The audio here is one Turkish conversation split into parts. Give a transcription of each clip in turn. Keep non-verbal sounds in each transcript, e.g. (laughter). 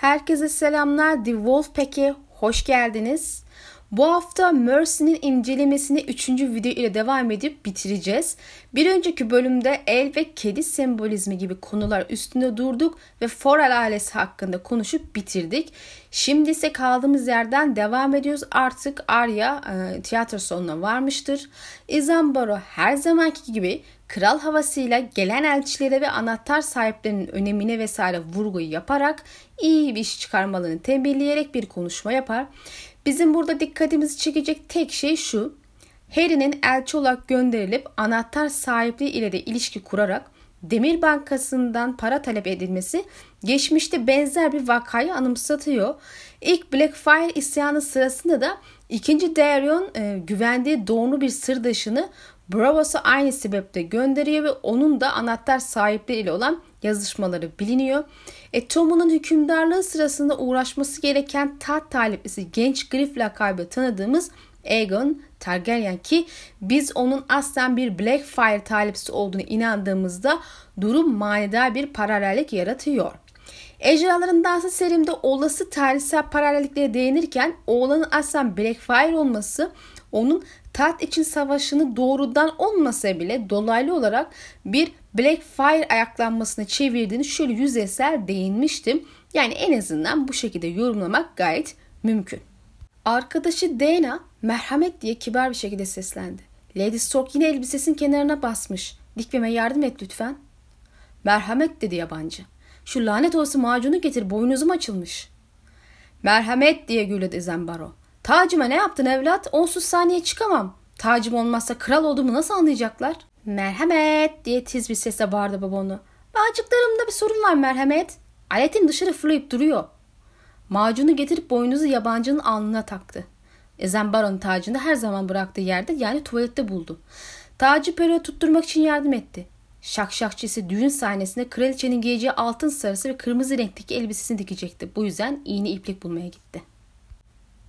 Herkese selamlar. The Wolfpack'e hoş geldiniz. Bu hafta Mercy'nin incelemesini 3. video ile devam edip bitireceğiz. Bir önceki bölümde el ve kedi sembolizmi gibi konular üstünde durduk ve Forel ailesi hakkında konuşup bitirdik. Şimdi ise kaldığımız yerden devam ediyoruz. Artık Arya e, tiyatro sonuna varmıştır. Izambaro her zamanki gibi kral havasıyla gelen elçilere ve anahtar sahiplerinin önemine vesaire vurgu yaparak iyi bir iş çıkarmalarını tembihleyerek bir konuşma yapar. Bizim burada dikkatimizi çekecek tek şey şu. Harry'nin elçi olarak gönderilip anahtar sahipliği ile de ilişki kurarak Demir Bankası'ndan para talep edilmesi geçmişte benzer bir vakayı anımsatıyor. İlk Blackfire isyanı sırasında da ikinci Darion e, güvendiği doğru bir sırdaşını Bravos'u aynı sebeple gönderiyor ve onun da anahtar sahipliği ile olan yazışmaları biliniyor. E, Tom'un hükümdarlığı sırasında uğraşması gereken taht taliplisi genç Griff lakabı tanıdığımız Aegon Targaryen ki biz onun aslen bir Blackfire talipsi olduğunu inandığımızda durum manidar bir paralellik yaratıyor. Ejderhaların Dansı serimde olası tarihsel paralelliklere değinirken oğlanın aslen Blackfire olması onun taht için savaşını doğrudan olmasa bile dolaylı olarak bir Blackfire ayaklanmasına çevirdiğini şöyle yüzeysel değinmiştim. Yani en azından bu şekilde yorumlamak gayet mümkün. Arkadaşı Dana merhamet diye kibar bir şekilde seslendi. Lady Stark yine elbisesinin kenarına basmış. Dikmeme yardım et lütfen. Merhamet dedi yabancı. Şu lanet olası macunu getir boynuzum açılmış. Merhamet diye gülüyordu Zembaro. Tacıma ne yaptın evlat? Onsuz saniye çıkamam. Tacım olmazsa kral olduğumu nasıl anlayacaklar? Merhamet diye tiz bir sesle bağırdı babonu. Bağcıklarımda bir sorun var merhamet. Aletim dışarı fırlayıp duruyor. Macunu getirip boynuzu yabancının alnına taktı. Ezen baron tacını her zaman bıraktığı yerde yani tuvalette buldu. Tacı peruğu tutturmak için yardım etti. Şakşakçısı düğün sahnesinde kraliçenin giyeceği altın sarısı ve kırmızı renkteki elbisesini dikecekti. Bu yüzden iğne iplik bulmaya gitti.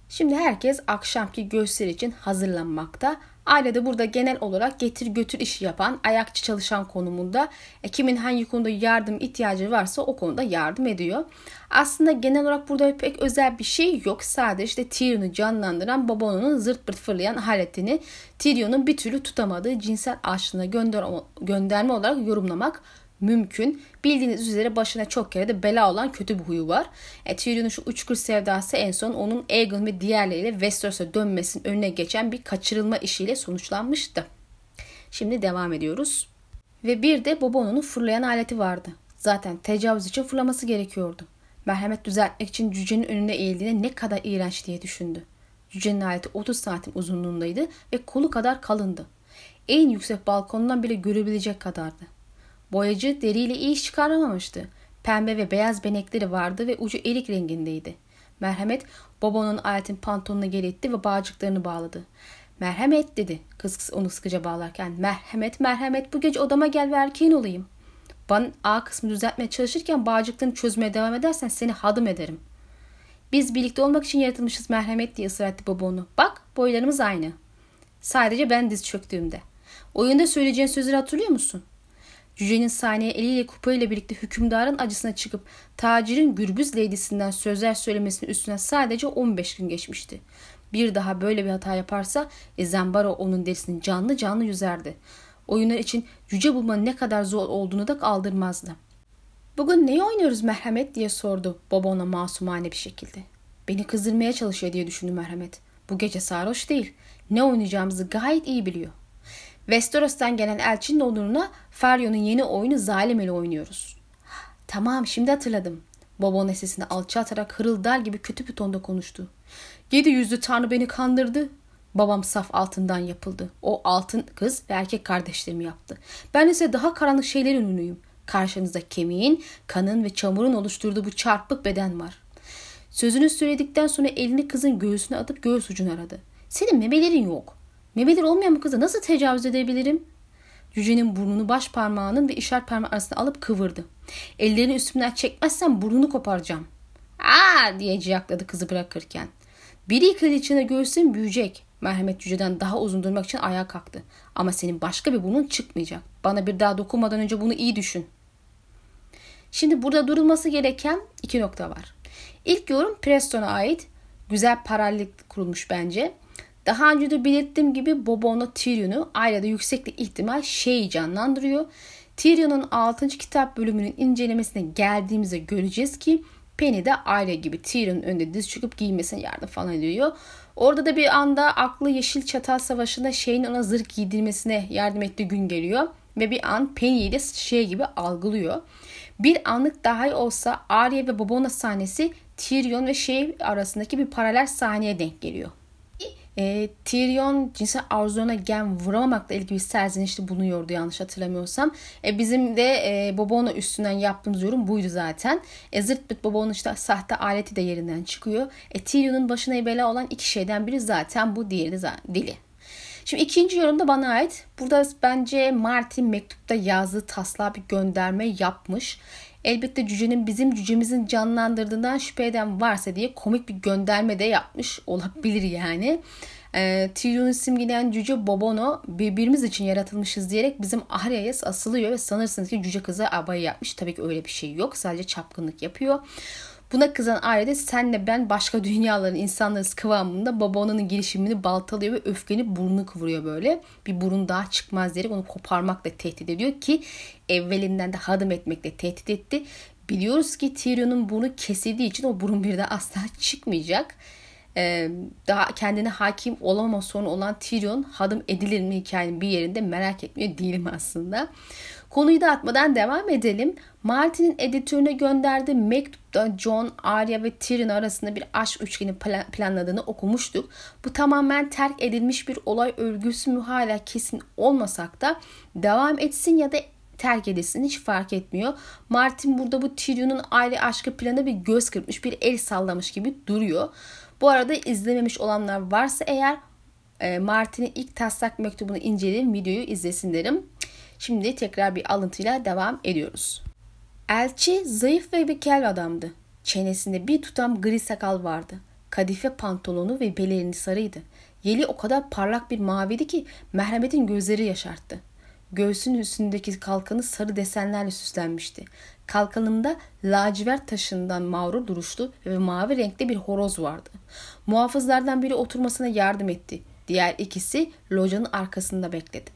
Şimdi herkes akşamki gösteri için hazırlanmakta. Aile de burada genel olarak getir götür işi yapan, ayakçı çalışan konumunda. E, kimin hangi konuda yardım ihtiyacı varsa o konuda yardım ediyor. Aslında genel olarak burada pek özel bir şey yok. Sadece işte Tyrion'u canlandıran Babon'un zırt pırt fırlayan haletini Tyrion'un bir türlü tutamadığı cinsel aşkına gönder gönderme olarak yorumlamak mümkün. Bildiğiniz üzere başına çok kere de bela olan kötü bir huyu var. E, Tyrion'un şu uçkur sevdası en son onun Aegon ve diğerleriyle Westeros'a dönmesinin önüne geçen bir kaçırılma işiyle sonuçlanmıştı. Şimdi devam ediyoruz. Ve bir de Bobono'nun fırlayan aleti vardı. Zaten tecavüz için fırlaması gerekiyordu. Merhamet düzeltmek için cücenin önüne eğildiğinde ne kadar iğrenç diye düşündü. Cücenin aleti 30 santim uzunluğundaydı ve kolu kadar kalındı. En yüksek balkondan bile görebilecek kadardı. Boyacı deriyle iyi iş çıkaramamıştı. Pembe ve beyaz benekleri vardı ve ucu erik rengindeydi. Merhamet Bobo'nun aletin pantolonuna geri ve bağcıklarını bağladı. Merhamet dedi kız onu sıkıca bağlarken. Merhamet merhamet bu gece odama gel ve erkeğin olayım. Bana A kısmı düzeltmeye çalışırken bağcıklarını çözmeye devam edersen seni hadım ederim. Biz birlikte olmak için yaratılmışız merhamet diye ısrar etti babonu. Bak boylarımız aynı. Sadece ben diz çöktüğümde. Oyunda söyleyeceğin sözleri hatırlıyor musun? Cücenin sahneye eliyle kupayla birlikte hükümdarın acısına çıkıp tacirin gürbüz leydisinden sözler söylemesinin üstüne sadece 15 gün geçmişti. Bir daha böyle bir hata yaparsa Ezembaro onun derisini canlı canlı yüzerdi. Oyunlar için cüce bulmanın ne kadar zor olduğunu da aldırmazdı. Bugün neyi oynuyoruz merhamet diye sordu baba ona masumane bir şekilde. Beni kızdırmaya çalışıyor diye düşündü merhamet. Bu gece sarhoş değil. Ne oynayacağımızı gayet iyi biliyor. Westeros'tan gelen elçinin onuruna Farion'un yeni oyunu Zalim ile oynuyoruz. Tamam şimdi hatırladım. Bobon sesini alçaltarak hırıldar gibi kötü bir tonda konuştu. Yedi yüzlü tanrı beni kandırdı. Babam saf altından yapıldı. O altın kız ve erkek kardeşlerimi yaptı. Ben ise daha karanlık şeylerin ünlüyüm. Karşınızda kemiğin, kanın ve çamurun oluşturduğu bu çarpık beden var. Sözünü söyledikten sonra elini kızın göğsüne atıp göğüs ucunu aradı. Senin memelerin yok. Memeleri olmayan bu kıza nasıl tecavüz edebilirim? Cücenin burnunu baş parmağının ve işaret parmağı arasında alıp kıvırdı. Ellerini üstümden çekmezsen burnunu koparacağım. Aa diye ciyakladı kızı bırakırken. Biri kraliçene göğsün büyüyecek. Merhamet cüceden daha uzun durmak için ayağa kalktı. Ama senin başka bir burnun çıkmayacak. Bana bir daha dokunmadan önce bunu iyi düşün. Şimdi burada durulması gereken iki nokta var. İlk yorum Preston'a ait. Güzel paralellik kurulmuş bence. Daha önce de belirttiğim gibi Bobon'la Tyrion'u ayrıca yükseklik ihtimal şeyi canlandırıyor. Tyrion'un 6. kitap bölümünün incelemesine geldiğimizde göreceğiz ki Penny de Arya gibi Tyrion'un önünde diz çöküp giymesine yardım falan ediyor. Orada da bir anda aklı Yeşil Çatal Savaşı'nda şeyin ona zırh giydirmesine yardım ettiği gün geliyor. Ve bir an Penny'yi de şey gibi algılıyor. Bir anlık dahi olsa Arya ve Bobona sahnesi Tyrion ve şey arasındaki bir paralel sahneye denk geliyor. E, Tyrion cinsel arzularına gen vuramamakla ilgili bir serzenişte bulunuyordu yanlış hatırlamıyorsam. E, bizim de e, Bobona üstünden yaptığımız yorum buydu zaten. E, zırt pırt Bobona'nın işte sahte aleti de yerinden çıkıyor. E, Tyrion'un başına bela olan iki şeyden biri zaten bu diğeri de dili. Şimdi ikinci yorum da bana ait. Burada bence Martin mektupta yazdığı taslağı bir gönderme yapmış. Elbette cücenin bizim cücemizin canlandırdığından şüphe eden varsa diye komik bir gönderme de yapmış olabilir yani. E, Tyrion'u simgeleyen cüce Bobono birbirimiz için yaratılmışız diyerek bizim Arya'ya asılıyor ve sanırsınız ki cüce kızı abayı yapmış. Tabii ki öyle bir şey yok. Sadece çapkınlık yapıyor. Buna kızan Arya da senle ben başka dünyaların insanlarız kıvamında babanın girişimini baltalıyor ve öfkeni burnunu kıvırıyor böyle. Bir burun daha çıkmaz diyerek onu koparmakla tehdit ediyor ki evvelinden de hadım etmekle tehdit etti. Biliyoruz ki Tyrion'un burnu kesildiği için o burun bir de asla çıkmayacak. Ee, daha kendine hakim olamama sorunu olan Tyrion hadım edilir mi hikayenin bir yerinde merak etmiyor değilim aslında. Konuyu da atmadan devam edelim. Martin'in editörüne gönderdiği mektupta John, Arya ve Tyrion arasında bir aşk üçgeni planladığını okumuştuk. Bu tamamen terk edilmiş bir olay örgüsü mü hala kesin olmasak da devam etsin ya da terk edilsin hiç fark etmiyor. Martin burada bu Tyrion'un aile aşkı planı bir göz kırpmış, bir el sallamış gibi duruyor. Bu arada izlememiş olanlar varsa eğer e, Martin'in ilk taslak mektubunu inceleyin videoyu izlesin derim. Şimdi tekrar bir alıntıyla devam ediyoruz. Elçi zayıf ve bir kel adamdı. Çenesinde bir tutam gri sakal vardı. Kadife pantolonu ve belerini sarıydı. Yeli o kadar parlak bir maviydi ki merhametin gözleri yaşarttı. Göğsünün üstündeki kalkanı sarı desenlerle süslenmişti. Kalkanında lacivert taşından mağrur duruşlu ve mavi renkte bir horoz vardı. Muhafızlardan biri oturmasına yardım etti. Diğer ikisi locanın arkasında bekledi.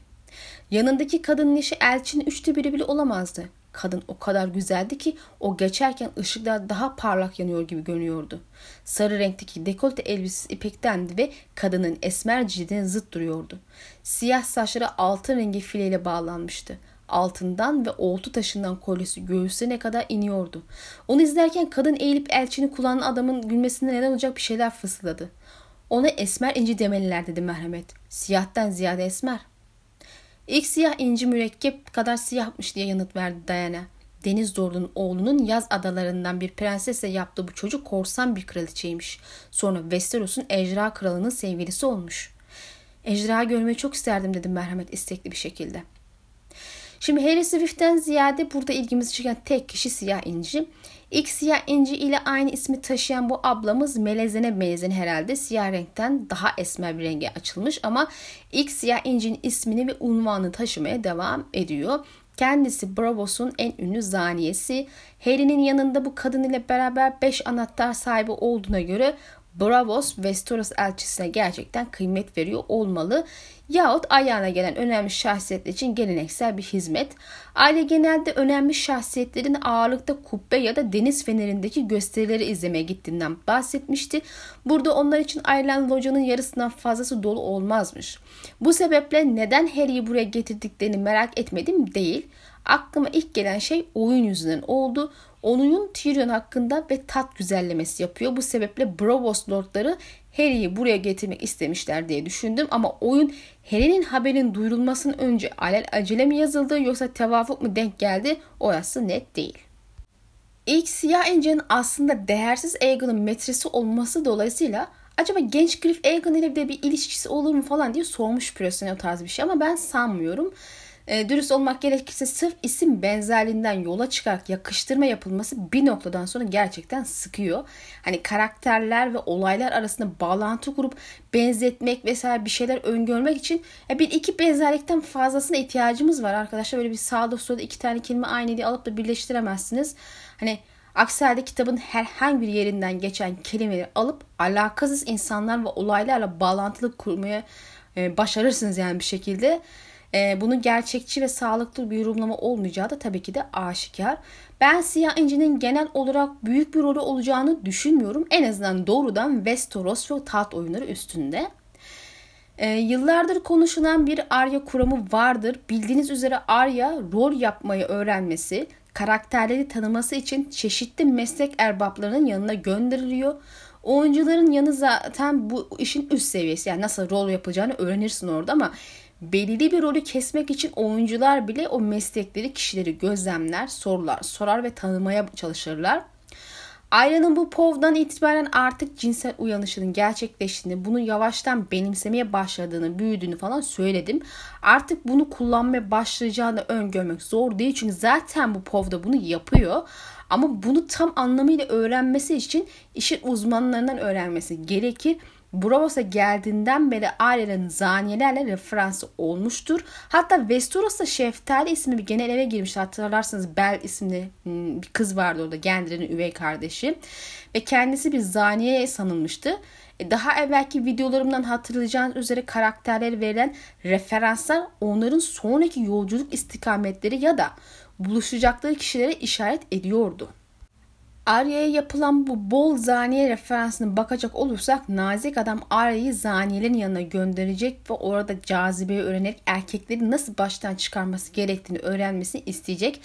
Yanındaki kadının işi elçinin üçte biri bile olamazdı. Kadın o kadar güzeldi ki o geçerken ışıklar daha parlak yanıyor gibi görünüyordu. Sarı renkteki dekolte elbisesi ipektendi ve kadının esmer cildine zıt duruyordu. Siyah saçları altın rengi fileyle bağlanmıştı. Altından ve oltu taşından kolyesi göğüslerine kadar iniyordu. Onu izlerken kadın eğilip elçini kullanan adamın gülmesine neden olacak bir şeyler fısıldadı. Ona esmer inci demeliler dedi merhamet. Siyahtan ziyade esmer. İlk siyah inci mürekkep kadar siyahmış diye yanıt verdi Diana. Deniz Dorlu'nun oğlunun yaz adalarından bir prensesle yaptığı bu çocuk korsan bir kraliçeymiş. Sonra Westeros'un ejderha kralının sevgilisi olmuş. Ejderha görmeyi çok isterdim dedim merhamet istekli bir şekilde. Şimdi Harry Swift'ten ziyade burada ilgimizi çeken tek kişi Siyah İnci. İlk Siyah İnci ile aynı ismi taşıyan bu ablamız melezene melezene herhalde siyah renkten daha esmer bir renge açılmış ama ilk Siyah İnci'nin ismini ve unvanını taşımaya devam ediyor. Kendisi Bravos'un en ünlü zaniyesi. Harry'nin yanında bu kadın ile beraber 5 anahtar sahibi olduğuna göre Bravos Westeros elçisine gerçekten kıymet veriyor olmalı. Yahut ayağına gelen önemli şahsiyetler için geleneksel bir hizmet. Aile genelde önemli şahsiyetlerin ağırlıkta kubbe ya da deniz fenerindeki gösterileri izlemeye gittiğinden bahsetmişti. Burada onlar için ayrılan locanın yarısından fazlası dolu olmazmış. Bu sebeple neden Harry'i buraya getirdiklerini merak etmedim değil. Aklıma ilk gelen şey oyun yüzünden oldu. Oyun Tyrion hakkında ve tat güzellemesi yapıyor. Bu sebeple Bravos Lordları Harry'i buraya getirmek istemişler diye düşündüm ama oyun Harry'nin haberin duyurulmasının önce alel acele mi yazıldı yoksa tevafuk mu denk geldi orası net değil. İlk siyah incinin aslında değersiz Aegon'un metresi olması dolayısıyla acaba genç Griff Aegon ile bir ilişkisi olur mu falan diye sormuş Pearson o tarz bir şey ama ben sanmıyorum. E, dürüst olmak gerekirse sırf isim benzerliğinden yola çıkarak yakıştırma yapılması bir noktadan sonra gerçekten sıkıyor. Hani karakterler ve olaylar arasında bağlantı kurup benzetmek vesaire bir şeyler öngörmek için e, bir iki benzerlikten fazlasına ihtiyacımız var arkadaşlar. Böyle bir sağda solda iki tane kelime aynı diye alıp da birleştiremezsiniz. Hani Aksi halde kitabın herhangi bir yerinden geçen kelimeleri alıp alakasız insanlar ve olaylarla bağlantılı kurmaya e, başarırsınız yani bir şekilde. E, bunun gerçekçi ve sağlıklı bir yorumlama olmayacağı da tabii ki de aşikar. Ben Siyah İnci'nin genel olarak büyük bir rolü olacağını düşünmüyorum. En azından doğrudan Westeros ve taht oyunları üstünde. E, yıllardır konuşulan bir Arya kuramı vardır. Bildiğiniz üzere Arya rol yapmayı öğrenmesi, karakterleri tanıması için çeşitli meslek erbaplarının yanına gönderiliyor. Oyuncuların yanı zaten bu işin üst seviyesi. Yani nasıl rol yapacağını öğrenirsin orada ama belirli bir rolü kesmek için oyuncular bile o meslekleri kişileri gözlemler, sorular sorar ve tanımaya çalışırlar. Arya'nın bu povdan itibaren artık cinsel uyanışının gerçekleştiğini, bunu yavaştan benimsemeye başladığını, büyüdüğünü falan söyledim. Artık bunu kullanmaya başlayacağını öngörmek zor değil. Çünkü zaten bu pov da bunu yapıyor. Ama bunu tam anlamıyla öğrenmesi için işin uzmanlarından öğrenmesi gerekir. Bravos'a geldiğinden beri Arya'nın zaniyelerle referansı olmuştur. Hatta Westeros'ta Şeftali ismi bir genel eve girmişti. Hatırlarsınız Bel isimli hmm, bir kız vardı orada. Gendry'nin üvey kardeşi. Ve kendisi bir zaniye sanılmıştı. E, daha evvelki videolarımdan hatırlayacağınız üzere karakterleri verilen referanslar onların sonraki yolculuk istikametleri ya da buluşacakları kişilere işaret ediyordu. Arya'ya yapılan bu bol zaniye referansına bakacak olursak nazik adam Arya'yı zaniyelerin yanına gönderecek ve orada cazibeyi öğrenerek erkekleri nasıl baştan çıkarması gerektiğini öğrenmesini isteyecek.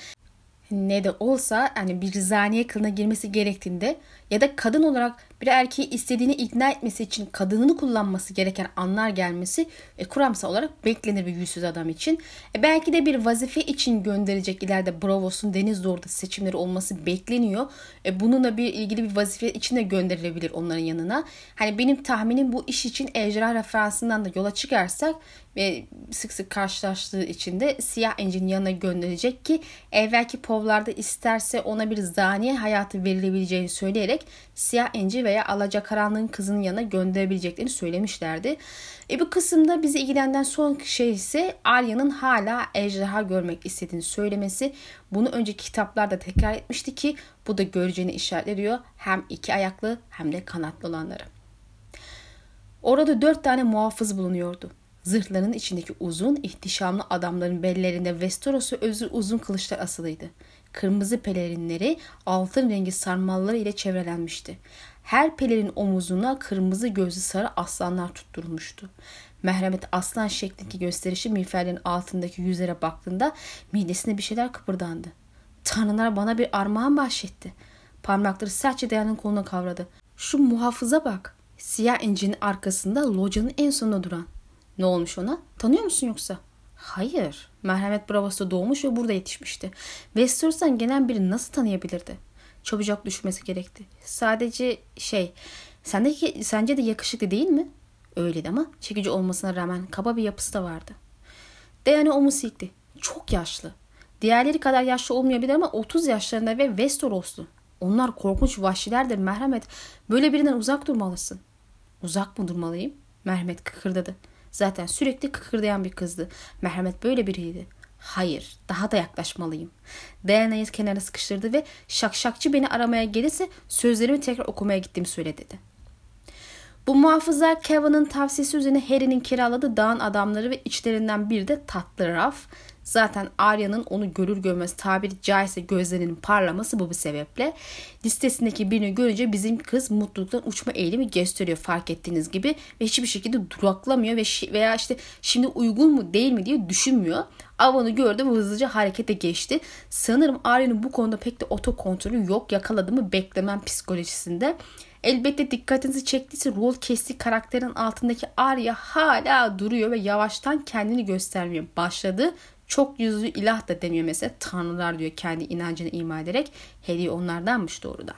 Ne de olsa hani bir zaniye kılına girmesi gerektiğinde ya da kadın olarak bir erkeği istediğini ikna etmesi için kadınını kullanması gereken anlar gelmesi e, kuramsal olarak beklenir bir yüzsüz adam için. E, belki de bir vazife için gönderecek ileride Bravos'un deniz doğruda seçimleri olması bekleniyor. E, bununla bir ilgili bir vazife için de gönderilebilir onların yanına. Hani benim tahminim bu iş için ejderha referansından da yola çıkarsak ve sık sık karşılaştığı için de siyah encinin yanına gönderecek ki evvelki povlarda isterse ona bir zaniye hayatı verilebileceğini söyleyerek siyah enci veya alacakaranlığın kızının yanına gönderebileceklerini söylemişlerdi. E bu kısımda bizi ilgilenen son şey ise Arya'nın hala ejderha görmek istediğini söylemesi. Bunu önceki kitaplarda tekrar etmişti ki bu da göreceğini işaret ediyor. Hem iki ayaklı hem de kanatlı olanları. Orada dört tane muhafız bulunuyordu. Zırhların içindeki uzun, ihtişamlı adamların bellerinde Westeros'u özür uzun kılıçlar asılıydı. Kırmızı pelerinleri altın rengi sarmalları ile çevrelenmişti. Her pelerin omuzuna kırmızı gözlü sarı aslanlar tutturulmuştu. Mehmet aslan şeklindeki gösterişi miğferlerin altındaki yüzlere baktığında midesine bir şeyler kıpırdandı. Tanrılar bana bir armağan bahşetti. Parmakları sertçe dayanın koluna kavradı. Şu muhafıza bak. Siyah incinin arkasında locanın en sonunda duran. Ne olmuş ona? Tanıyor musun yoksa? Hayır. Merhamet Bravos'ta doğmuş ve burada yetişmişti. Westeros'tan gelen biri nasıl tanıyabilirdi? Çabucak düşmesi gerekti. Sadece şey, sendeki, sence de yakışıklı değil mi? Öyleydi ama çekici olmasına rağmen kaba bir yapısı da vardı. Diana omuz silkti. Çok yaşlı. Diğerleri kadar yaşlı olmayabilir ama 30 yaşlarında ve Westeroslu. Onlar korkunç vahşilerdir merhamet. Böyle birinden uzak durmalısın. Uzak mı durmalıyım? Merhamet kıkırdadı. Zaten sürekli kıkırdayan bir kızdı. Merhamet böyle biriydi. Hayır, daha da yaklaşmalıyım. Diana'yı kenara sıkıştırdı ve şakşakçı beni aramaya gelirse sözlerimi tekrar okumaya gittiğimi söyledi. Bu muhafızlar Kevin'in tavsiyesi üzerine Harry'nin kiraladığı dağın adamları ve içlerinden biri de tatlı Raf. Zaten Arya'nın onu görür görmez tabiri caizse gözlerinin parlaması bu bir sebeple. Listesindeki birini görünce bizim kız mutluluktan uçma eğilimi gösteriyor fark ettiğiniz gibi. Ve hiçbir şekilde duraklamıyor ve veya işte şimdi uygun mu değil mi diye düşünmüyor. Avon'u gördü ve hızlıca harekete geçti. Sanırım Arya'nın bu konuda pek de otokontrolü yok. Yakaladı mı beklemem psikolojisinde. Elbette dikkatinizi çektiyse rol kesti karakterin altındaki Arya hala duruyor ve yavaştan kendini göstermeye başladı. Çok yüzlü ilah da demiyor mesela. Tanrılar diyor kendi inancını ima ederek. Harry onlardanmış doğrudan.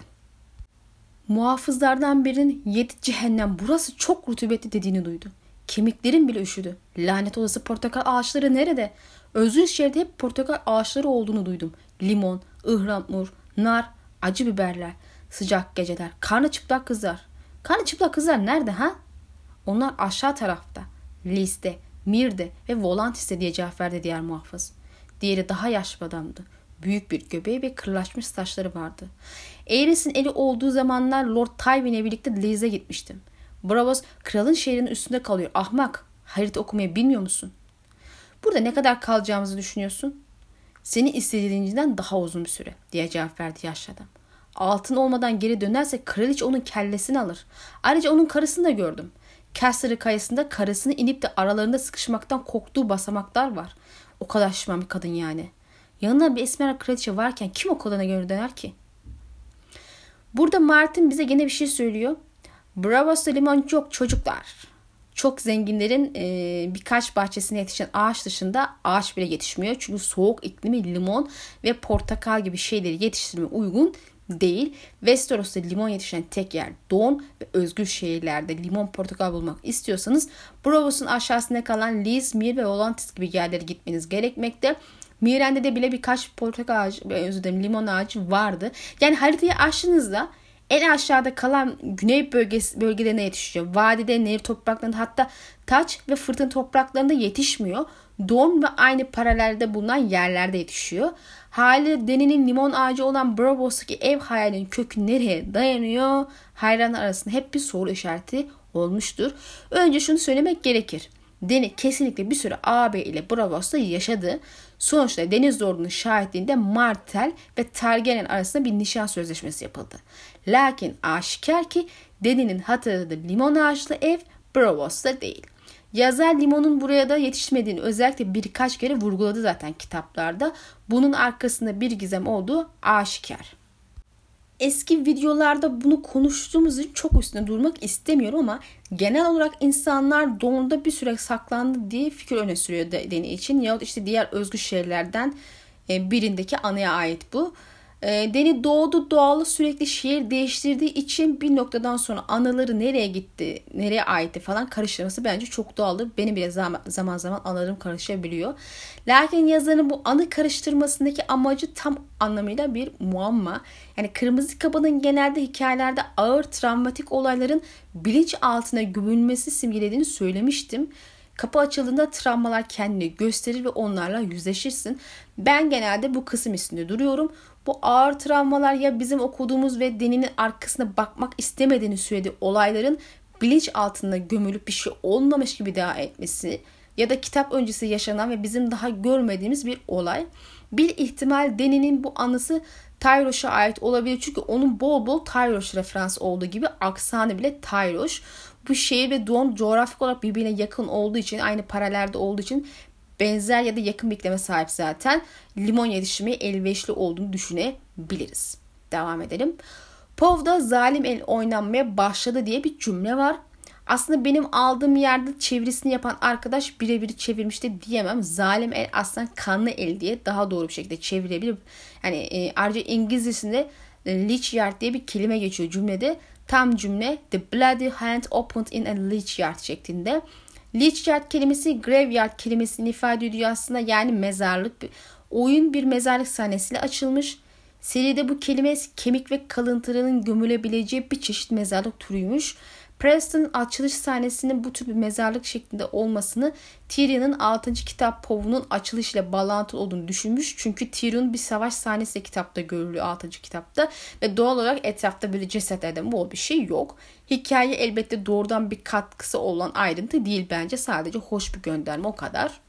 Muhafızlardan birinin yedi cehennem burası çok rutubetli dediğini duydu. Kemiklerim bile üşüdü. Lanet olası portakal ağaçları nerede? Özgür şehirde hep portakal ağaçları olduğunu duydum. Limon, ıhlamur, nar, acı biberler, sıcak geceler, karnı çıplak kızlar. Karnı çıplak kızlar nerede ha? Onlar aşağı tarafta. Liste, Mirde ve Volantis'e diye cevap verdi diğer muhafız. Diğeri daha yaşlı bir adamdı. Büyük bir göbeği ve kırlaşmış saçları vardı. Aerys'in eli olduğu zamanlar Lord Tywin'le birlikte Liz'e gitmiştim. Bravos kralın şehrinin üstünde kalıyor. Ahmak harita okumayı bilmiyor musun? Burada ne kadar kalacağımızı düşünüyorsun? Seni istediğinden daha uzun bir süre diye cevap verdi yaşlı adam. Altın olmadan geri dönerse kraliçe onun kellesini alır. Ayrıca onun karısını da gördüm. Caster'ı kayasında karısını inip de aralarında sıkışmaktan korktuğu basamaklar var. O kadar şişman bir kadın yani. Yanında bir esmer kraliçe varken kim o kadına geri döner ki? Burada Martin bize gene bir şey söylüyor. Bravos'ta limon yok çocuklar. Çok zenginlerin e, birkaç bahçesine yetişen ağaç dışında ağaç bile yetişmiyor. Çünkü soğuk iklimi limon ve portakal gibi şeyleri yetiştirmeye uygun değil. Westeros'ta limon yetişen tek yer Don ve özgür şehirlerde limon portakal bulmak istiyorsanız Bravos'un aşağısında kalan Liz, Mir ve Volantis gibi yerlere gitmeniz gerekmekte. Miren'de de bile birkaç portakal ağacı, özür dilerim limon ağacı vardı. Yani haritayı açtığınızda en aşağıda kalan güney bölgesi, bölgelerine yetişiyor. Vadide, nehir topraklarında hatta taç ve fırtına topraklarında yetişmiyor. Don ve aynı paralelde bulunan yerlerde yetişiyor. Hali Deni'nin limon ağacı olan Bravos'taki ev hayalinin kökü nereye dayanıyor? Hayran arasında hep bir soru işareti olmuştur. Önce şunu söylemek gerekir. Deni kesinlikle bir süre AB ile Bravos'ta yaşadı. Sonuçta Deniz Lord'un şahitliğinde Martel ve Targaryen arasında bir nişan sözleşmesi yapıldı. Lakin aşikar ki Deni'nin hatırladığı limon ağaçlı ev Bravos'ta değil. Yazar limonun buraya da yetişmediğini özellikle birkaç kere vurguladı zaten kitaplarda. Bunun arkasında bir gizem olduğu aşikar. Eski videolarda bunu konuştuğumuz için çok üstüne durmak istemiyorum ama genel olarak insanlar donda bir süre saklandı diye fikir öne sürüyor Deni için. Yahut işte diğer özgür şeylerden e, birindeki anıya ait bu. E, Deni doğdu doğalı sürekli şehir değiştirdiği için bir noktadan sonra anıları nereye gitti, nereye aitti falan karıştırması bence çok doğaldır. Benim bile zaman zaman, zaman anılarım karışabiliyor. Lakin yazarın bu anı karıştırmasındaki amacı tam anlamıyla bir muamma. Yani Kırmızı Kaba'nın genelde hikayelerde ağır travmatik olayların bilinç altına gömülmesi simgelediğini söylemiştim. Kapı açıldığında travmalar kendini gösterir ve onlarla yüzleşirsin. Ben genelde bu kısım üstünde duruyorum. Bu ağır travmalar ya bizim okuduğumuz ve deninin arkasına bakmak istemediğini söylediği olayların bilinç altında gömülüp bir şey olmamış gibi devam etmesi ya da kitap öncesi yaşanan ve bizim daha görmediğimiz bir olay. Bir ihtimal Deni'nin bu anısı Tyroş'a ait olabilir. Çünkü onun bol bol Tyroş referans olduğu gibi aksanı bile Tyroş. Bu şehir ve Don coğrafik olarak birbirine yakın olduğu için, aynı paralelde olduğu için benzer ya da yakın bir iklime sahip zaten. Limon yetişimi elverişli olduğunu düşünebiliriz. Devam edelim. Pov'da zalim el oynanmaya başladı diye bir cümle var. Aslında benim aldığım yerde çevirisini yapan arkadaş birebir çevirmişti diyemem. Zalim el aslında kanlı el diye daha doğru bir şekilde çevirebilir. Yani e, ayrıca İngilizcesinde e, leech yard diye bir kelime geçiyor cümlede. Tam cümle the bloody hand opened in a leech yard şeklinde. Leech yard kelimesi graveyard kelimesini ifade ediyor aslında yani mezarlık. Oyun bir mezarlık sahnesiyle açılmış. Seride bu kelime kemik ve kalıntıların gömülebileceği bir çeşit mezarlık türüymüş. Preston açılış sahnesinin bu tür bir mezarlık şeklinde olmasını Tyrion'un 6. kitap Pov'un açılışıyla bağlantılı olduğunu düşünmüş. Çünkü Tyrion bir savaş sahnesi de kitapta görülüyor 6. kitapta ve doğal olarak etrafta böyle cesetlerden bol bir şey yok. Hikaye elbette doğrudan bir katkısı olan ayrıntı değil bence sadece hoş bir gönderme o kadar.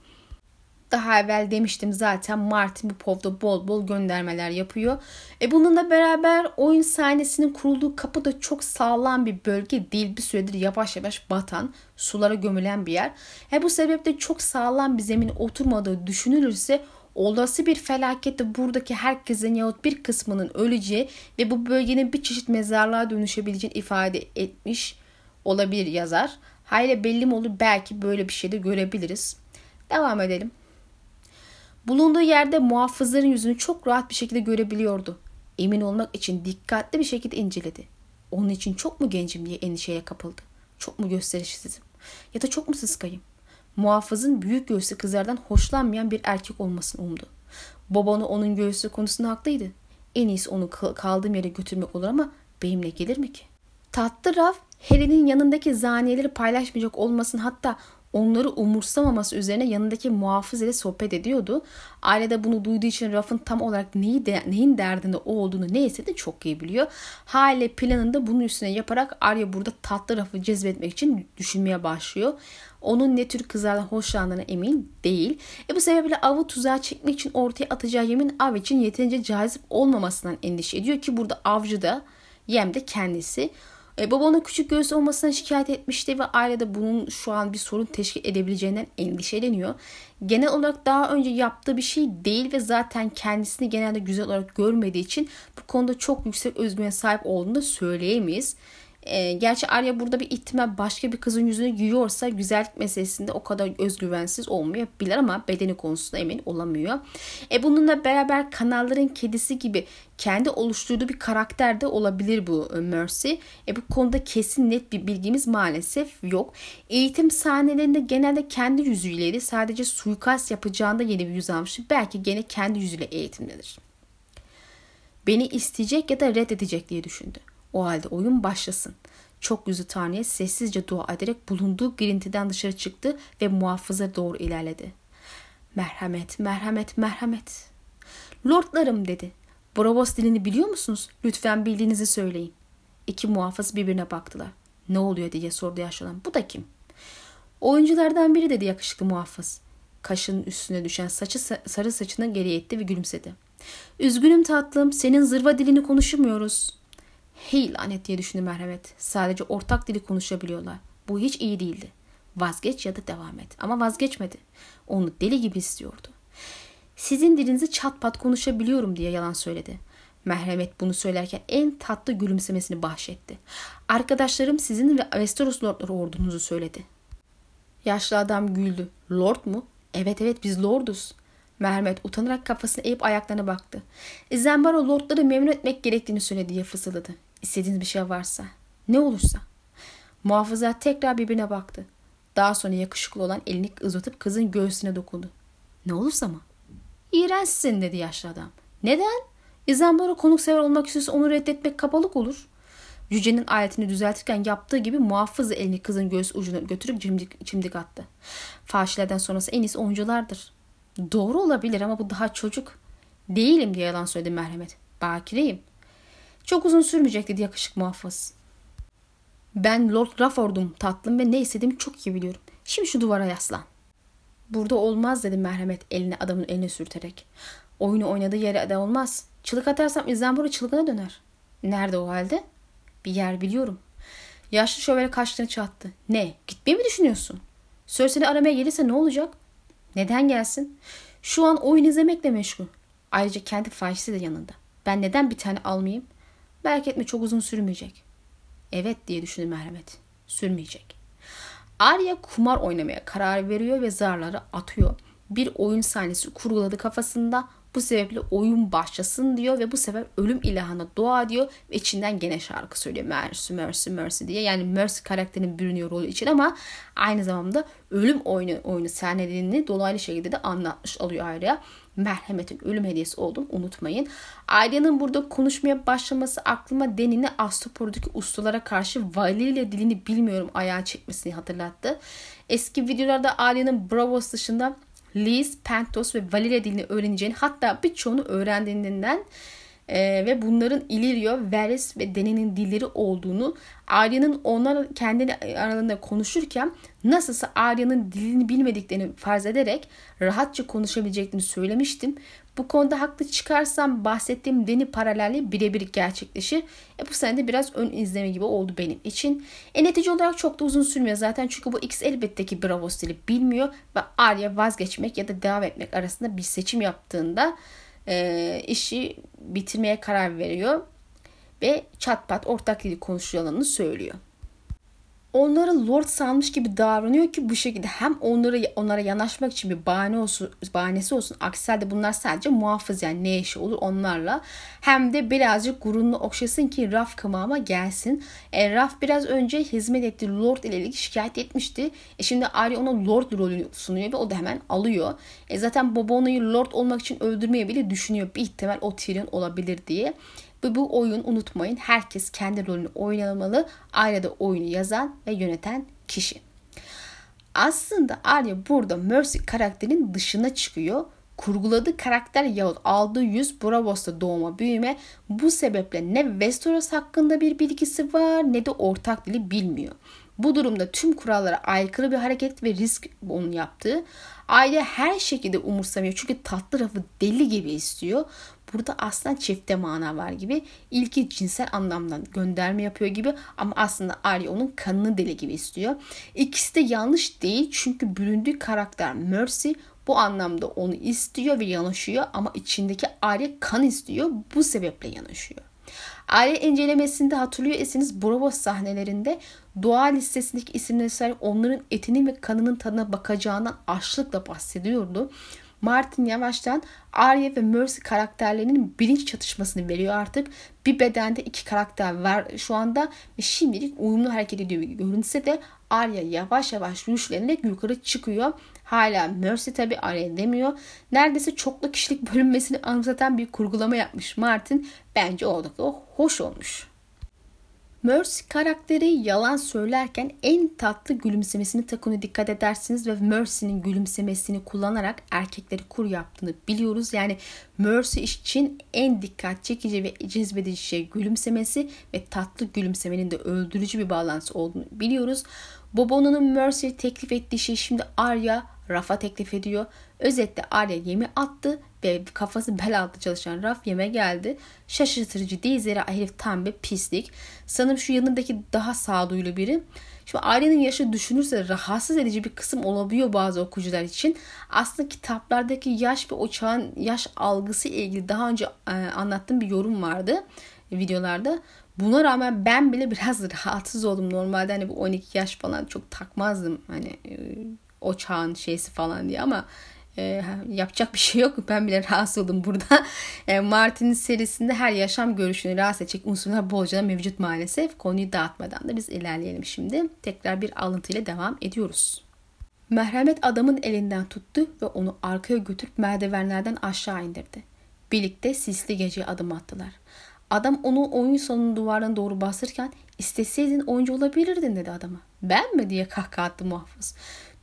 Daha evvel demiştim zaten Martin bu povda bol bol göndermeler yapıyor. E bununla beraber oyun sahnesinin kurulduğu kapı da çok sağlam bir bölge değil. Bir süredir yavaş yavaş batan, sulara gömülen bir yer. E bu sebeple çok sağlam bir zemin oturmadığı düşünülürse olası bir felakette buradaki herkesin yahut bir kısmının öleceği ve bu bölgenin bir çeşit mezarlığa dönüşebileceğini ifade etmiş olabilir yazar. Hayli belli mi olur belki böyle bir şey de görebiliriz. Devam edelim. Bulunduğu yerde muhafızların yüzünü çok rahat bir şekilde görebiliyordu. Emin olmak için dikkatli bir şekilde inceledi. Onun için çok mu gencim diye endişeye kapıldı. Çok mu gösterişsizim? Ya da çok mu sıskayım? Muhafızın büyük göğsü kızlardan hoşlanmayan bir erkek olmasını umdu. Babanı onun göğsü konusunda haklıydı. En iyisi onu kaldığım yere götürmek olur ama benimle gelir mi ki? Tatlı Raf, Helen'in yanındaki zaniyeleri paylaşmayacak olmasın hatta onları umursamaması üzerine yanındaki muhafız ile sohbet ediyordu. Aile de bunu duyduğu için Raf'ın tam olarak neyi de, neyin derdinde o olduğunu neyse de çok iyi biliyor. Hale planında bunun üstüne yaparak Arya burada tatlı Raf'ı cezbetmek için düşünmeye başlıyor. Onun ne tür kızlardan hoşlandığına emin değil. E bu sebeple avı tuzağa çekmek için ortaya atacağı yemin av için yeterince cazip olmamasından endişe ediyor ki burada avcı da yem de kendisi. E, baba küçük göğüs olmasına şikayet etmişti ve ailede bunun şu an bir sorun teşkil edebileceğinden endişeleniyor. Genel olarak daha önce yaptığı bir şey değil ve zaten kendisini genelde güzel olarak görmediği için bu konuda çok yüksek özgüvene sahip olduğunu da söyleyemeyiz. E, gerçi Arya burada bir ihtimal başka bir kızın yüzünü giyiyorsa güzellik meselesinde o kadar özgüvensiz olmayabilir ama bedeni konusunda emin olamıyor. E, bununla beraber kanalların kedisi gibi kendi oluşturduğu bir karakter de olabilir bu e, Mercy. E, bu konuda kesin net bir bilgimiz maalesef yok. Eğitim sahnelerinde genelde kendi yüzüyleydi. Sadece suikast yapacağında yeni bir yüz almıştı. Belki gene kendi yüzüyle eğitimlidir. Beni isteyecek ya da reddedecek diye düşündü. O halde oyun başlasın. Çok yüzü Tanrı'ya sessizce dua ederek bulunduğu girintiden dışarı çıktı ve muhafıza doğru ilerledi. Merhamet, merhamet, merhamet. Lordlarım dedi. Bravos dilini biliyor musunuz? Lütfen bildiğinizi söyleyin. İki muhafız birbirine baktılar. Ne oluyor diye sordu yaşlı olan. Bu da kim? Oyunculardan biri dedi yakışıklı muhafız. Kaşının üstüne düşen saçı sarı saçını geri etti ve gülümsedi. Üzgünüm tatlım senin zırva dilini konuşmuyoruz. Hey lanet diye düşündü merhamet. Sadece ortak dili konuşabiliyorlar. Bu hiç iyi değildi. Vazgeç ya da devam et. Ama vazgeçmedi. Onu deli gibi istiyordu. Sizin dilinizi çat pat konuşabiliyorum diye yalan söyledi. Merhamet bunu söylerken en tatlı gülümsemesini bahşetti. Arkadaşlarım sizin ve Westeros Lordları ordunuzu söyledi. Yaşlı adam güldü. Lord mu? Evet evet biz lorduz. Merhamet utanarak kafasını eğip ayaklarına baktı. Zembaro lordları memnun etmek gerektiğini söyledi diye fısıldadı. İstediğiniz bir şey varsa. Ne olursa. Muhafızlar tekrar birbirine baktı. Daha sonra yakışıklı olan elini uzatıp kızın göğsüne dokundu. Ne olursa mı? İğrençsin dedi yaşlı adam. Neden? İzambara konuksever olmak istiyorsa onu reddetmek kabalık olur. Yüce'nin aletini düzeltirken yaptığı gibi muhafız elini kızın göğüs ucuna götürüp çimdik, çimdik attı. Fahişelerden sonrası en iyisi oyunculardır. Doğru olabilir ama bu daha çocuk. Değilim diye yalan söyledi merhamet. Bakireyim. Çok uzun sürmeyecek dedi yakışık muhafız. Ben Lord Rafford'um tatlım ve ne istediğimi çok iyi biliyorum. Şimdi şu duvara yaslan. Burada olmaz dedi merhamet elini adamın eline sürterek. Oyunu oynadığı yere de olmaz. Çılık atarsam İzambora çılgına döner. Nerede o halde? Bir yer biliyorum. Yaşlı şövalye kaşlarını çattı. Ne? Gitmeyi mi düşünüyorsun? Sör seni aramaya gelirse ne olacak? Neden gelsin? Şu an oyun izlemekle meşgul. Ayrıca kendi fahişesi de yanında. Ben neden bir tane almayayım? Belki etme çok uzun sürmeyecek. Evet diye düşündü Merhamet. Sürmeyecek. Arya kumar oynamaya karar veriyor ve zarları atıyor. Bir oyun sahnesi kurguladı kafasında. Bu sebeple oyun başlasın diyor ve bu sefer ölüm ilahına dua diyor ve içinden gene şarkı söylüyor. Mercy, Mercy, Mercy diye. Yani Mercy karakterinin bürünüyor rolü için ama aynı zamanda ölüm oyunu, oyunu sahnelerini dolaylı şekilde de anlatmış alıyor Arya. Merhametin ölüm hediyesi olduğunu unutmayın. Arya'nın burada konuşmaya başlaması aklıma Deni'ni Astropol'daki ustalara karşı Valyria dilini bilmiyorum ayağa çekmesini hatırlattı. Eski videolarda Arya'nın Bravos dışında Liz, Pentos ve Valeria dilini öğreneceğini hatta birçoğunu öğrendiğinden e, ve bunların Illyrio, Varys ve Dany'nin dilleri olduğunu Arya'nın onlar kendini aralarında konuşurken nasılsa Arya'nın dilini bilmediklerini farz ederek rahatça konuşabileceklerini söylemiştim. Bu konuda haklı çıkarsam bahsettiğim Deni paralelliği birebir gerçekleşir. E bu sene de biraz ön izleme gibi oldu benim için. E netice olarak çok da uzun sürmüyor zaten çünkü bu X elbette ki Bravo stili bilmiyor ve Arya vazgeçmek ya da devam etmek arasında bir seçim yaptığında e, işi bitirmeye karar veriyor ve çat pat ortak dili konuşulanını söylüyor onları lord sanmış gibi davranıyor ki bu şekilde hem onları onlara yanaşmak için bir bahane olsun, bahanesi olsun. Aksi halde bunlar sadece muhafız yani ne işi olur onlarla. Hem de birazcık gururunu okşasın ki Raf kımama gelsin. E, Raf biraz önce hizmet ettiği lord ile ilgili şikayet etmişti. E, şimdi Arya ona lord rolünü sunuyor ve o da hemen alıyor. E, zaten Bobona'yı lord olmak için öldürmeye bile düşünüyor. Bir ihtimal o Tyrion olabilir diye. Ve bu oyun unutmayın herkes kendi rolünü oynamalı. Ailede oyunu yazan ve yöneten kişi. Aslında Arya burada Mercy karakterin dışına çıkıyor. Kurguladığı karakter yahut aldığı yüz Bravos'ta doğma büyüme bu sebeple ne Westeros hakkında bir bilgisi var ne de ortak dili bilmiyor. Bu durumda tüm kurallara aykırı bir hareket ve risk onun yaptığı. Aile her şekilde umursamıyor çünkü tatlı rafı deli gibi istiyor. Burada aslında çifte mana var gibi. İlki cinsel anlamdan gönderme yapıyor gibi ama aslında Arya onun kanını deli gibi istiyor. İkisi de yanlış değil çünkü büründüğü karakter Mercy bu anlamda onu istiyor ve yanaşıyor ama içindeki Arya kan istiyor. Bu sebeple yanaşıyor. Aile incelemesinde hatırlıyor esiniz Bravos sahnelerinde doğa listesindeki isimleri sahip onların etinin ve kanının tadına bakacağından açlıkla bahsediyordu. Martin yavaştan Arya ve Mercy karakterlerinin bilinç çatışmasını veriyor artık. Bir bedende iki karakter var şu anda ve şimdilik uyumlu hareket ediyor görünse de Arya yavaş yavaş güçlenerek yukarı çıkıyor. Hala Mercy tabi Arya demiyor. Neredeyse çoklu kişilik (laughs) bölünmesini anımsatan bir kurgulama yapmış Martin. Bence oldukça hoş olmuş. Mercy karakteri yalan söylerken en tatlı gülümsemesini takını dikkat edersiniz ve Mercy'nin gülümsemesini kullanarak erkekleri kur yaptığını biliyoruz. Yani Mercy için en dikkat çekici ve cezbedici şey gülümsemesi ve tatlı gülümsemenin de öldürücü bir bağlantısı olduğunu biliyoruz. Bobono'nun Mercy teklif ettiği şey şimdi Arya Rafa teklif ediyor. Özetle Arya yemi attı ve kafası bel altı çalışan Raf yeme geldi. Şaşırtıcı değil zira herif tam bir pislik. Sanırım şu yanındaki daha sağduyulu biri. Şimdi Arya'nın yaşı düşünürse rahatsız edici bir kısım olabiliyor bazı okuyucular için. Aslında kitaplardaki yaş ve o yaş algısı ile ilgili daha önce e, anlattığım bir yorum vardı videolarda. Buna rağmen ben bile biraz (laughs) rahatsız oldum. Normalde hani bu 12 yaş falan çok takmazdım. Hani e, o çağın şeysi falan diye ama e, yapacak bir şey yok. Ben bile (laughs) rahatsız oldum burada. E, Martin'in serisinde her yaşam görüşünü rahatsız edecek unsurlar bolca mevcut maalesef. Konuyu dağıtmadan da biz ilerleyelim şimdi. Tekrar bir alıntıyla devam ediyoruz. Merhamet adamın elinden tuttu ve onu arkaya götürüp merdivenlerden aşağı indirdi. Birlikte sisli geceye adım attılar. Adam onu oyun salonunun duvarına doğru basırken isteseydin oyuncu olabilirdin dedi adama. Ben mi diye kahkaha attı muhafız.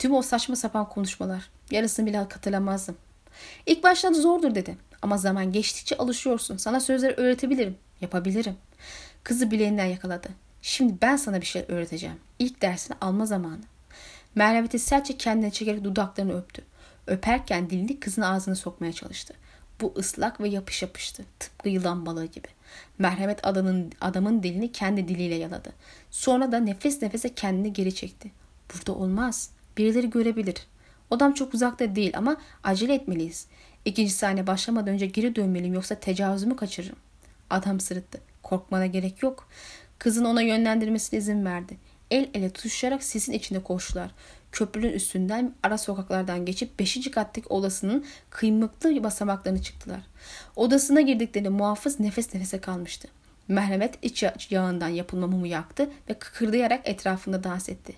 Tüm o saçma sapan konuşmalar. Yarısını bile hatırlamazdım. İlk başlarda zordur dedi. Ama zaman geçtikçe alışıyorsun. Sana sözleri öğretebilirim. Yapabilirim. Kızı bileğinden yakaladı. Şimdi ben sana bir şey öğreteceğim. İlk dersini alma zamanı. Merhamet'i sertçe kendine çekerek dudaklarını öptü. Öperken dilini kızın ağzına sokmaya çalıştı. Bu ıslak ve yapış yapıştı. Tıpkı yılan balığı gibi. Merhamet adamın, adamın dilini kendi diliyle yaladı. Sonra da nefes nefese kendini geri çekti. Burada olmaz. Birileri görebilir. Odam çok uzakta değil ama acele etmeliyiz. İkinci sahne başlamadan önce geri dönmeliyim yoksa tecavüzümü kaçırırım. Adam sırıttı. Korkmana gerek yok. Kızın ona yönlendirmesine izin verdi. El ele tutuşarak sisin içinde koştular. Köprünün üstünden ara sokaklardan geçip 5. kattaki odasının kıymıklı basamaklarını çıktılar. Odasına girdiklerinde muhafız nefes nefese kalmıştı. Merhamet iç yağından yapılma mumu yaktı ve kıkırdayarak etrafında dans etti.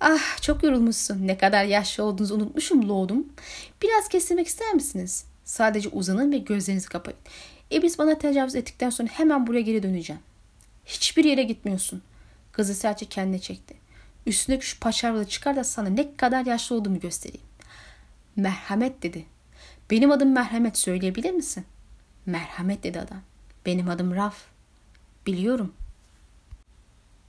Ah çok yorulmuşsun. Ne kadar yaşlı olduğunuzu unutmuşum Lord'um. Biraz kestirmek ister misiniz? Sadece uzanın ve gözlerinizi kapayın. İblis bana tecavüz ettikten sonra hemen buraya geri döneceğim. Hiçbir yere gitmiyorsun. Kızı serçe kendine çekti. Üstündeki şu paçavralı çıkar da sana ne kadar yaşlı olduğumu göstereyim. Merhamet dedi. Benim adım Merhamet söyleyebilir misin? Merhamet dedi adam. Benim adım Raf. Biliyorum.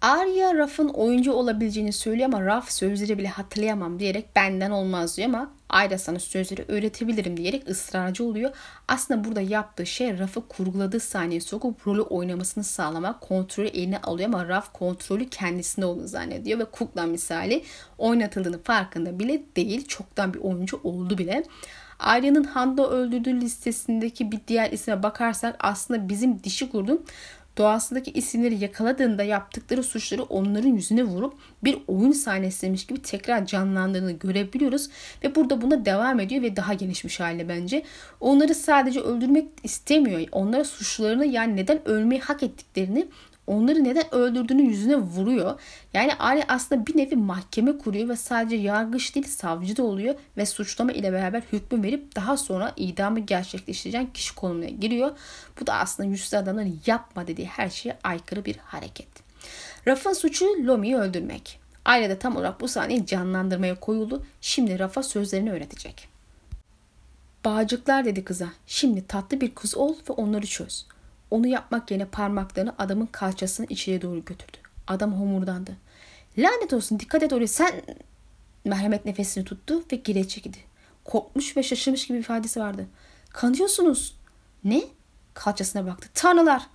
Arya Raf'ın oyuncu olabileceğini söylüyor ama Raf sözleri bile hatırlayamam diyerek benden olmaz diyor ama Ayda sana sözleri öğretebilirim diyerek ısrarcı oluyor. Aslında burada yaptığı şey Raf'ı kurguladığı sahneye sokup rolü oynamasını sağlamak, kontrolü eline alıyor ama Raf kontrolü kendisinde olduğunu zannediyor ve kukla misali oynatıldığını farkında bile değil. Çoktan bir oyuncu oldu bile. Arya'nın Handa öldürdüğü listesindeki bir diğer isme bakarsak aslında bizim dişi kurdun doğasındaki isimleri yakaladığında yaptıkları suçları onların yüzüne vurup bir oyun sahnesiymiş gibi tekrar canlandığını görebiliyoruz ve burada buna devam ediyor ve daha gelişmiş hale bence. Onları sadece öldürmek istemiyor. Onlara suçlarını yani neden ölmeyi hak ettiklerini onları neden öldürdüğünü yüzüne vuruyor. Yani Arya aslında bir nevi mahkeme kuruyor ve sadece yargıç değil savcı da oluyor ve suçlama ile beraber hükmü verip daha sonra idamı gerçekleştiren kişi konumuna giriyor. Bu da aslında yüzsüz adamların yapma dediği her şeye aykırı bir hareket. Raf'ın suçu Lomi'yi öldürmek. Aile de tam olarak bu sahneyi canlandırmaya koyuldu. Şimdi Rafa sözlerini öğretecek. Bağcıklar dedi kıza. Şimdi tatlı bir kız ol ve onları çöz. Onu yapmak yerine parmaklarını adamın kalçasının içine doğru götürdü. Adam homurdandı. Lanet olsun dikkat et oraya sen... Merhamet nefesini tuttu ve geri çekildi. Korkmuş ve şaşırmış gibi bir ifadesi vardı. Kanıyorsunuz. Ne? Kalçasına baktı. Tanrılar!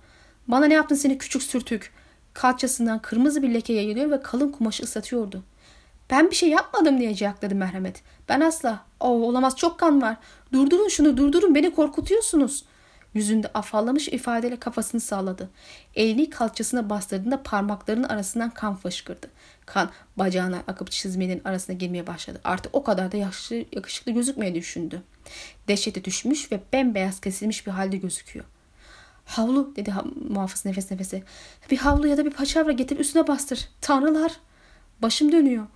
Bana ne yaptın seni küçük sürtük? Kalçasından kırmızı bir leke yayılıyor ve kalın kumaşı ıslatıyordu. Ben bir şey yapmadım diye ciyakladı merhamet. Ben asla. Oh, olamaz çok kan var. Durdurun şunu durdurun beni korkutuyorsunuz. Yüzünde afallamış ifadeyle kafasını salladı. Elini kalçasına bastırdığında parmaklarının arasından kan fışkırdı. Kan bacağına akıp çizmenin arasına girmeye başladı. Artık o kadar da yaşlı, yakışıklı gözükmeye düşündü. Dehşete düşmüş ve bembeyaz kesilmiş bir halde gözüküyor. Havlu dedi muhafız nefes nefese. Bir havlu ya da bir paçavra getir üstüne bastır. Tanrılar. Başım dönüyor.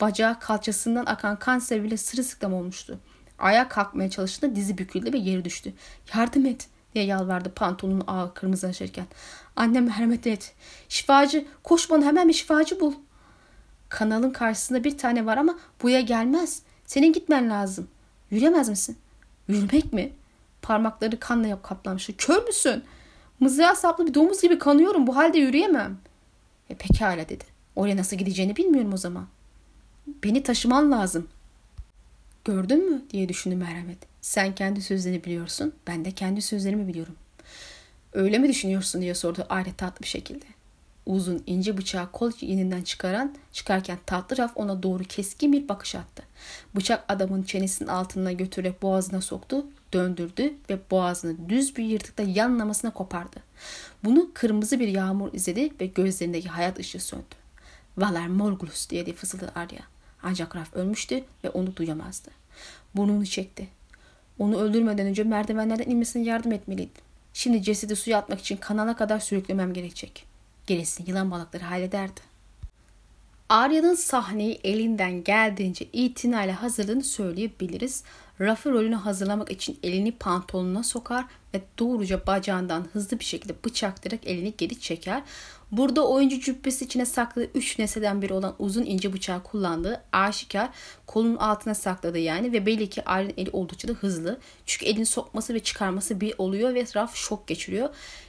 Bacağı kalçasından akan kan sebebiyle sırılsıklam olmuştu. Ayağa kalkmaya çalıştığında dizi büküldü ve yere düştü. Yardım et diye yalvardı pantolonun ağı kırmızılaşırken. Annem merhamet et. Şifacı koş bana hemen bir şifacı bul. Kanalın karşısında bir tane var ama buya gelmez. Senin gitmen lazım. Yürüyemez misin? Yürümek mi? Parmakları kanla yap kaplamıştı. Kör müsün? Mızrağa saplı bir domuz gibi kanıyorum. Bu halde yürüyemem. E pekala dedi. Oraya nasıl gideceğini bilmiyorum o zaman. Beni taşıman lazım. Gördün mü diye düşündü merhamet. Sen kendi sözlerini biliyorsun. Ben de kendi sözlerimi biliyorum. Öyle mi düşünüyorsun diye sordu aile tatlı bir şekilde. Uzun ince bıçağı kol yeninden çıkaran çıkarken tatlı raf ona doğru keskin bir bakış attı. Bıçak adamın çenesinin altına götürerek boğazına soktu, döndürdü ve boğazını düz bir yırtıkta yanlamasına kopardı. Bunu kırmızı bir yağmur izledi ve gözlerindeki hayat ışığı söndü. Valer Morgulus diye fısıldadı Arya. Ancak Raf ölmüştü ve onu duyamazdı. Burnunu çekti. Onu öldürmeden önce merdivenlerden inmesine yardım etmeliydim. Şimdi cesedi suya atmak için kanala kadar sürüklemem gerekecek. Gerisini yılan balıkları hallederdi. Arya'nın sahneyi elinden geldiğince itinayla hazırladığını söyleyebiliriz. Rafı rolünü hazırlamak için elini pantolonuna sokar ve doğruca bacağından hızlı bir şekilde bıçaklayarak elini geri çeker. Burada oyuncu cübbesi içine sakladığı üç nesneden biri olan uzun ince bıçağı kullandığı aşikar kolun altına sakladı yani ve belli ki Arya'nın eli oldukça da hızlı. Çünkü elini sokması ve çıkarması bir oluyor ve Raf şok geçiriyor.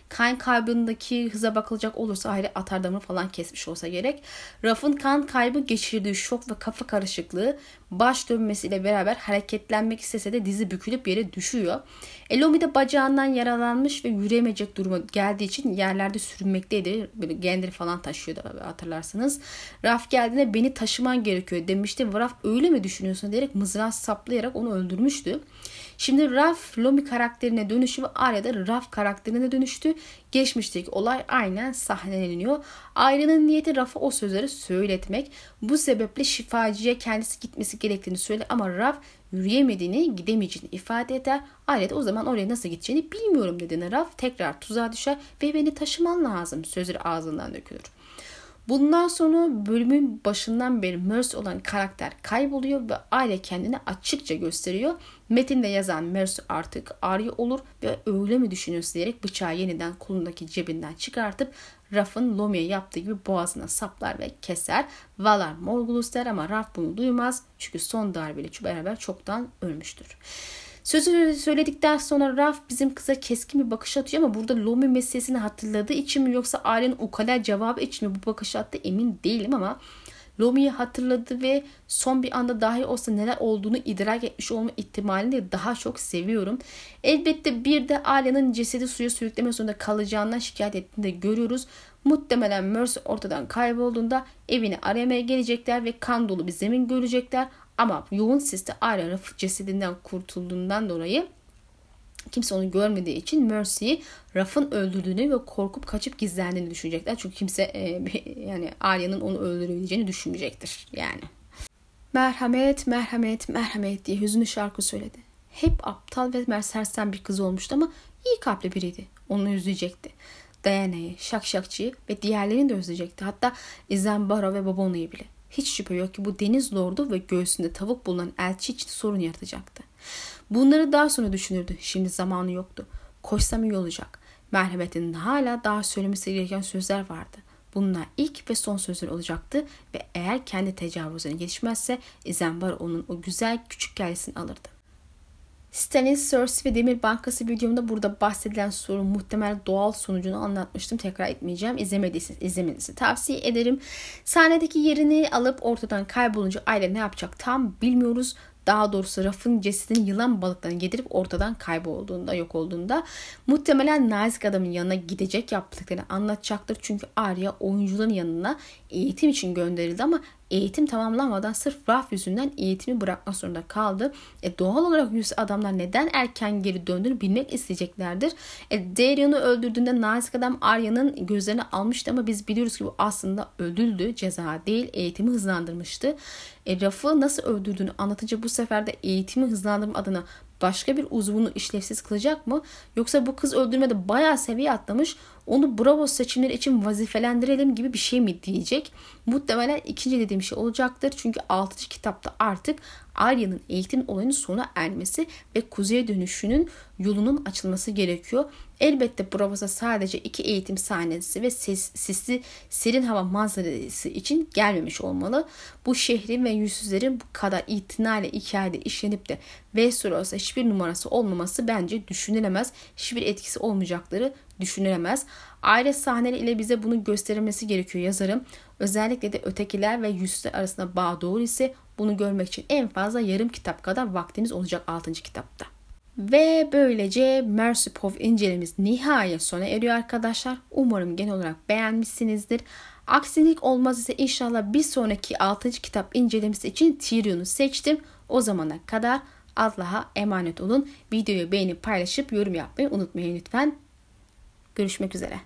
Kan kaybındaki hıza bakılacak olursa ayrı atar damını falan kesmiş olsa gerek. Raf'ın kan kaybı geçirdiği şok ve kafa karışıklığı baş dönmesiyle beraber hareketlenmek istese de dizi bükülüp yere düşüyor. Elomi de bacağından yaralanmış ve yürüyemeyecek duruma geldiği için yerlerde sürünmekteydi. Böyle gendiri falan taşıyordu hatırlarsınız. Raf geldiğinde beni taşıman gerekiyor demişti. Raf öyle mi düşünüyorsun diyerek mızrağı saplayarak onu öldürmüştü. Şimdi Raf Lomi karakterine dönüşü ve Arya Raf karakterine dönüştü. Geçmişteki olay aynen sahneleniyor. Arya'nın niyeti Raf'a o sözleri söyletmek. Bu sebeple şifacıya kendisi gitmesi gerektiğini söyler ama Raf yürüyemediğini, gidemeyeceğini ifade eder. Arya da o zaman oraya nasıl gideceğini bilmiyorum dediğine Raf tekrar tuzağa düşer ve beni taşıman lazım sözleri ağzından dökülür. Bundan sonra bölümün başından beri Mercy olan karakter kayboluyor ve aile kendini açıkça gösteriyor. Metinde yazan Mercy artık Arya olur ve öyle mi düşünüyorsun diyerek bıçağı yeniden kolundaki cebinden çıkartıp Raf'ın Lomi'ye yaptığı gibi boğazına saplar ve keser. Valar Morgulus der ama Raf bunu duymaz çünkü son darbeyle beraber çoktan ölmüştür. Sözü söyledikten sonra Raf bizim kıza keskin bir bakış atıyor ama burada Lomi meselesini hatırladığı için mi yoksa ailenin ukala cevabı için mi bu bakış attı emin değilim ama Lomi'yi hatırladı ve son bir anda dahi olsa neler olduğunu idrak etmiş olma ihtimalini daha çok seviyorum. Elbette bir de Alya'nın cesedi suya sürükleme zorunda kalacağından şikayet ettiğini de görüyoruz. Muhtemelen Mercy ortadan kaybolduğunda evini aramaya gelecekler ve kan dolu bir zemin görecekler. Ama yoğun siste Arya Raf cesedinden kurtulduğundan dolayı kimse onu görmediği için Mercy'yi Raf'ın öldürdüğünü ve korkup kaçıp gizlendiğini düşünecekler. Çünkü kimse e, yani Arya'nın onu öldürebileceğini düşünmeyecektir yani. Merhamet, merhamet, merhamet diye hüzünlü şarkı söyledi. Hep aptal ve sersem bir kız olmuştu ama iyi kalpli biriydi. Onu üzecekti. Diana'yı, Şakşakçı'yı ve diğerlerini de özleyecekti. Hatta Izambara ve Babona'yı bile. Hiç şüphe yok ki bu deniz lordu ve göğsünde tavuk bulunan elçi için sorun yaratacaktı. Bunları daha sonra düşünürdü. Şimdi zamanı yoktu. Koşsam iyi olacak. Merhametin hala daha söylemesi gereken sözler vardı. bunlar ilk ve son sözler olacaktı ve eğer kendi tecavüzüne gelişmezse Izambara onun o güzel küçük kellesini alırdı. Stanis, Cersei ve Demir Bankası videomda burada bahsedilen sorun muhtemel doğal sonucunu anlatmıştım. Tekrar etmeyeceğim. İzlemediyseniz izlemenizi tavsiye ederim. Sahnedeki yerini alıp ortadan kaybolunca aile ne yapacak tam bilmiyoruz. Daha doğrusu rafın cesedini yılan balıklarını yedirip ortadan kaybolduğunda, yok olduğunda muhtemelen nazik adamın yanına gidecek yaptıklarını anlatacaktır. Çünkü Arya oyuncuların yanına eğitim için gönderildi ama eğitim tamamlanmadan sırf raf yüzünden eğitimi bırakma zorunda kaldı. E, doğal olarak yüz adamlar neden erken geri döndüğünü bilmek isteyeceklerdir. E, Darion'u öldürdüğünde nazik adam Arya'nın gözlerini almıştı ama biz biliyoruz ki bu aslında ödüldü. Ceza değil eğitimi hızlandırmıştı. E, Raf'ı nasıl öldürdüğünü anlatınca bu sefer de eğitimi hızlandırma adına başka bir uzvunu işlevsiz kılacak mı? Yoksa bu kız öldürmede bayağı seviye atlamış onu Bravo seçimleri için vazifelendirelim gibi bir şey mi diyecek? Muhtemelen ikinci dediğim şey olacaktır. Çünkü 6. kitapta artık Arya'nın eğitim olayının sona ermesi ve kuzeye dönüşünün yolunun açılması gerekiyor. Elbette Bravos'a sadece iki eğitim sahnesi ve ses, sisli serin hava manzarası için gelmemiş olmalı. Bu şehrin ve yüzsüzlerin bu kadar itinayla hikayede işlenip de Westeros'a hiçbir numarası olmaması bence düşünülemez. Hiçbir etkisi olmayacakları düşünülemez. Aile sahneleri ile bize bunu gösterilmesi gerekiyor yazarım. Özellikle de ötekiler ve yüzsüzler arasında bağ doğru ise bunu görmek için en fazla yarım kitap kadar vaktiniz olacak 6. kitapta. Ve böylece Mercy Pov incelemiz nihayet sona eriyor arkadaşlar. Umarım genel olarak beğenmişsinizdir. Aksilik olmaz ise inşallah bir sonraki 6. kitap incelemesi için Tyrion'u seçtim. O zamana kadar Allah'a emanet olun. Videoyu beğenip paylaşıp yorum yapmayı unutmayın lütfen. Görüşmek üzere.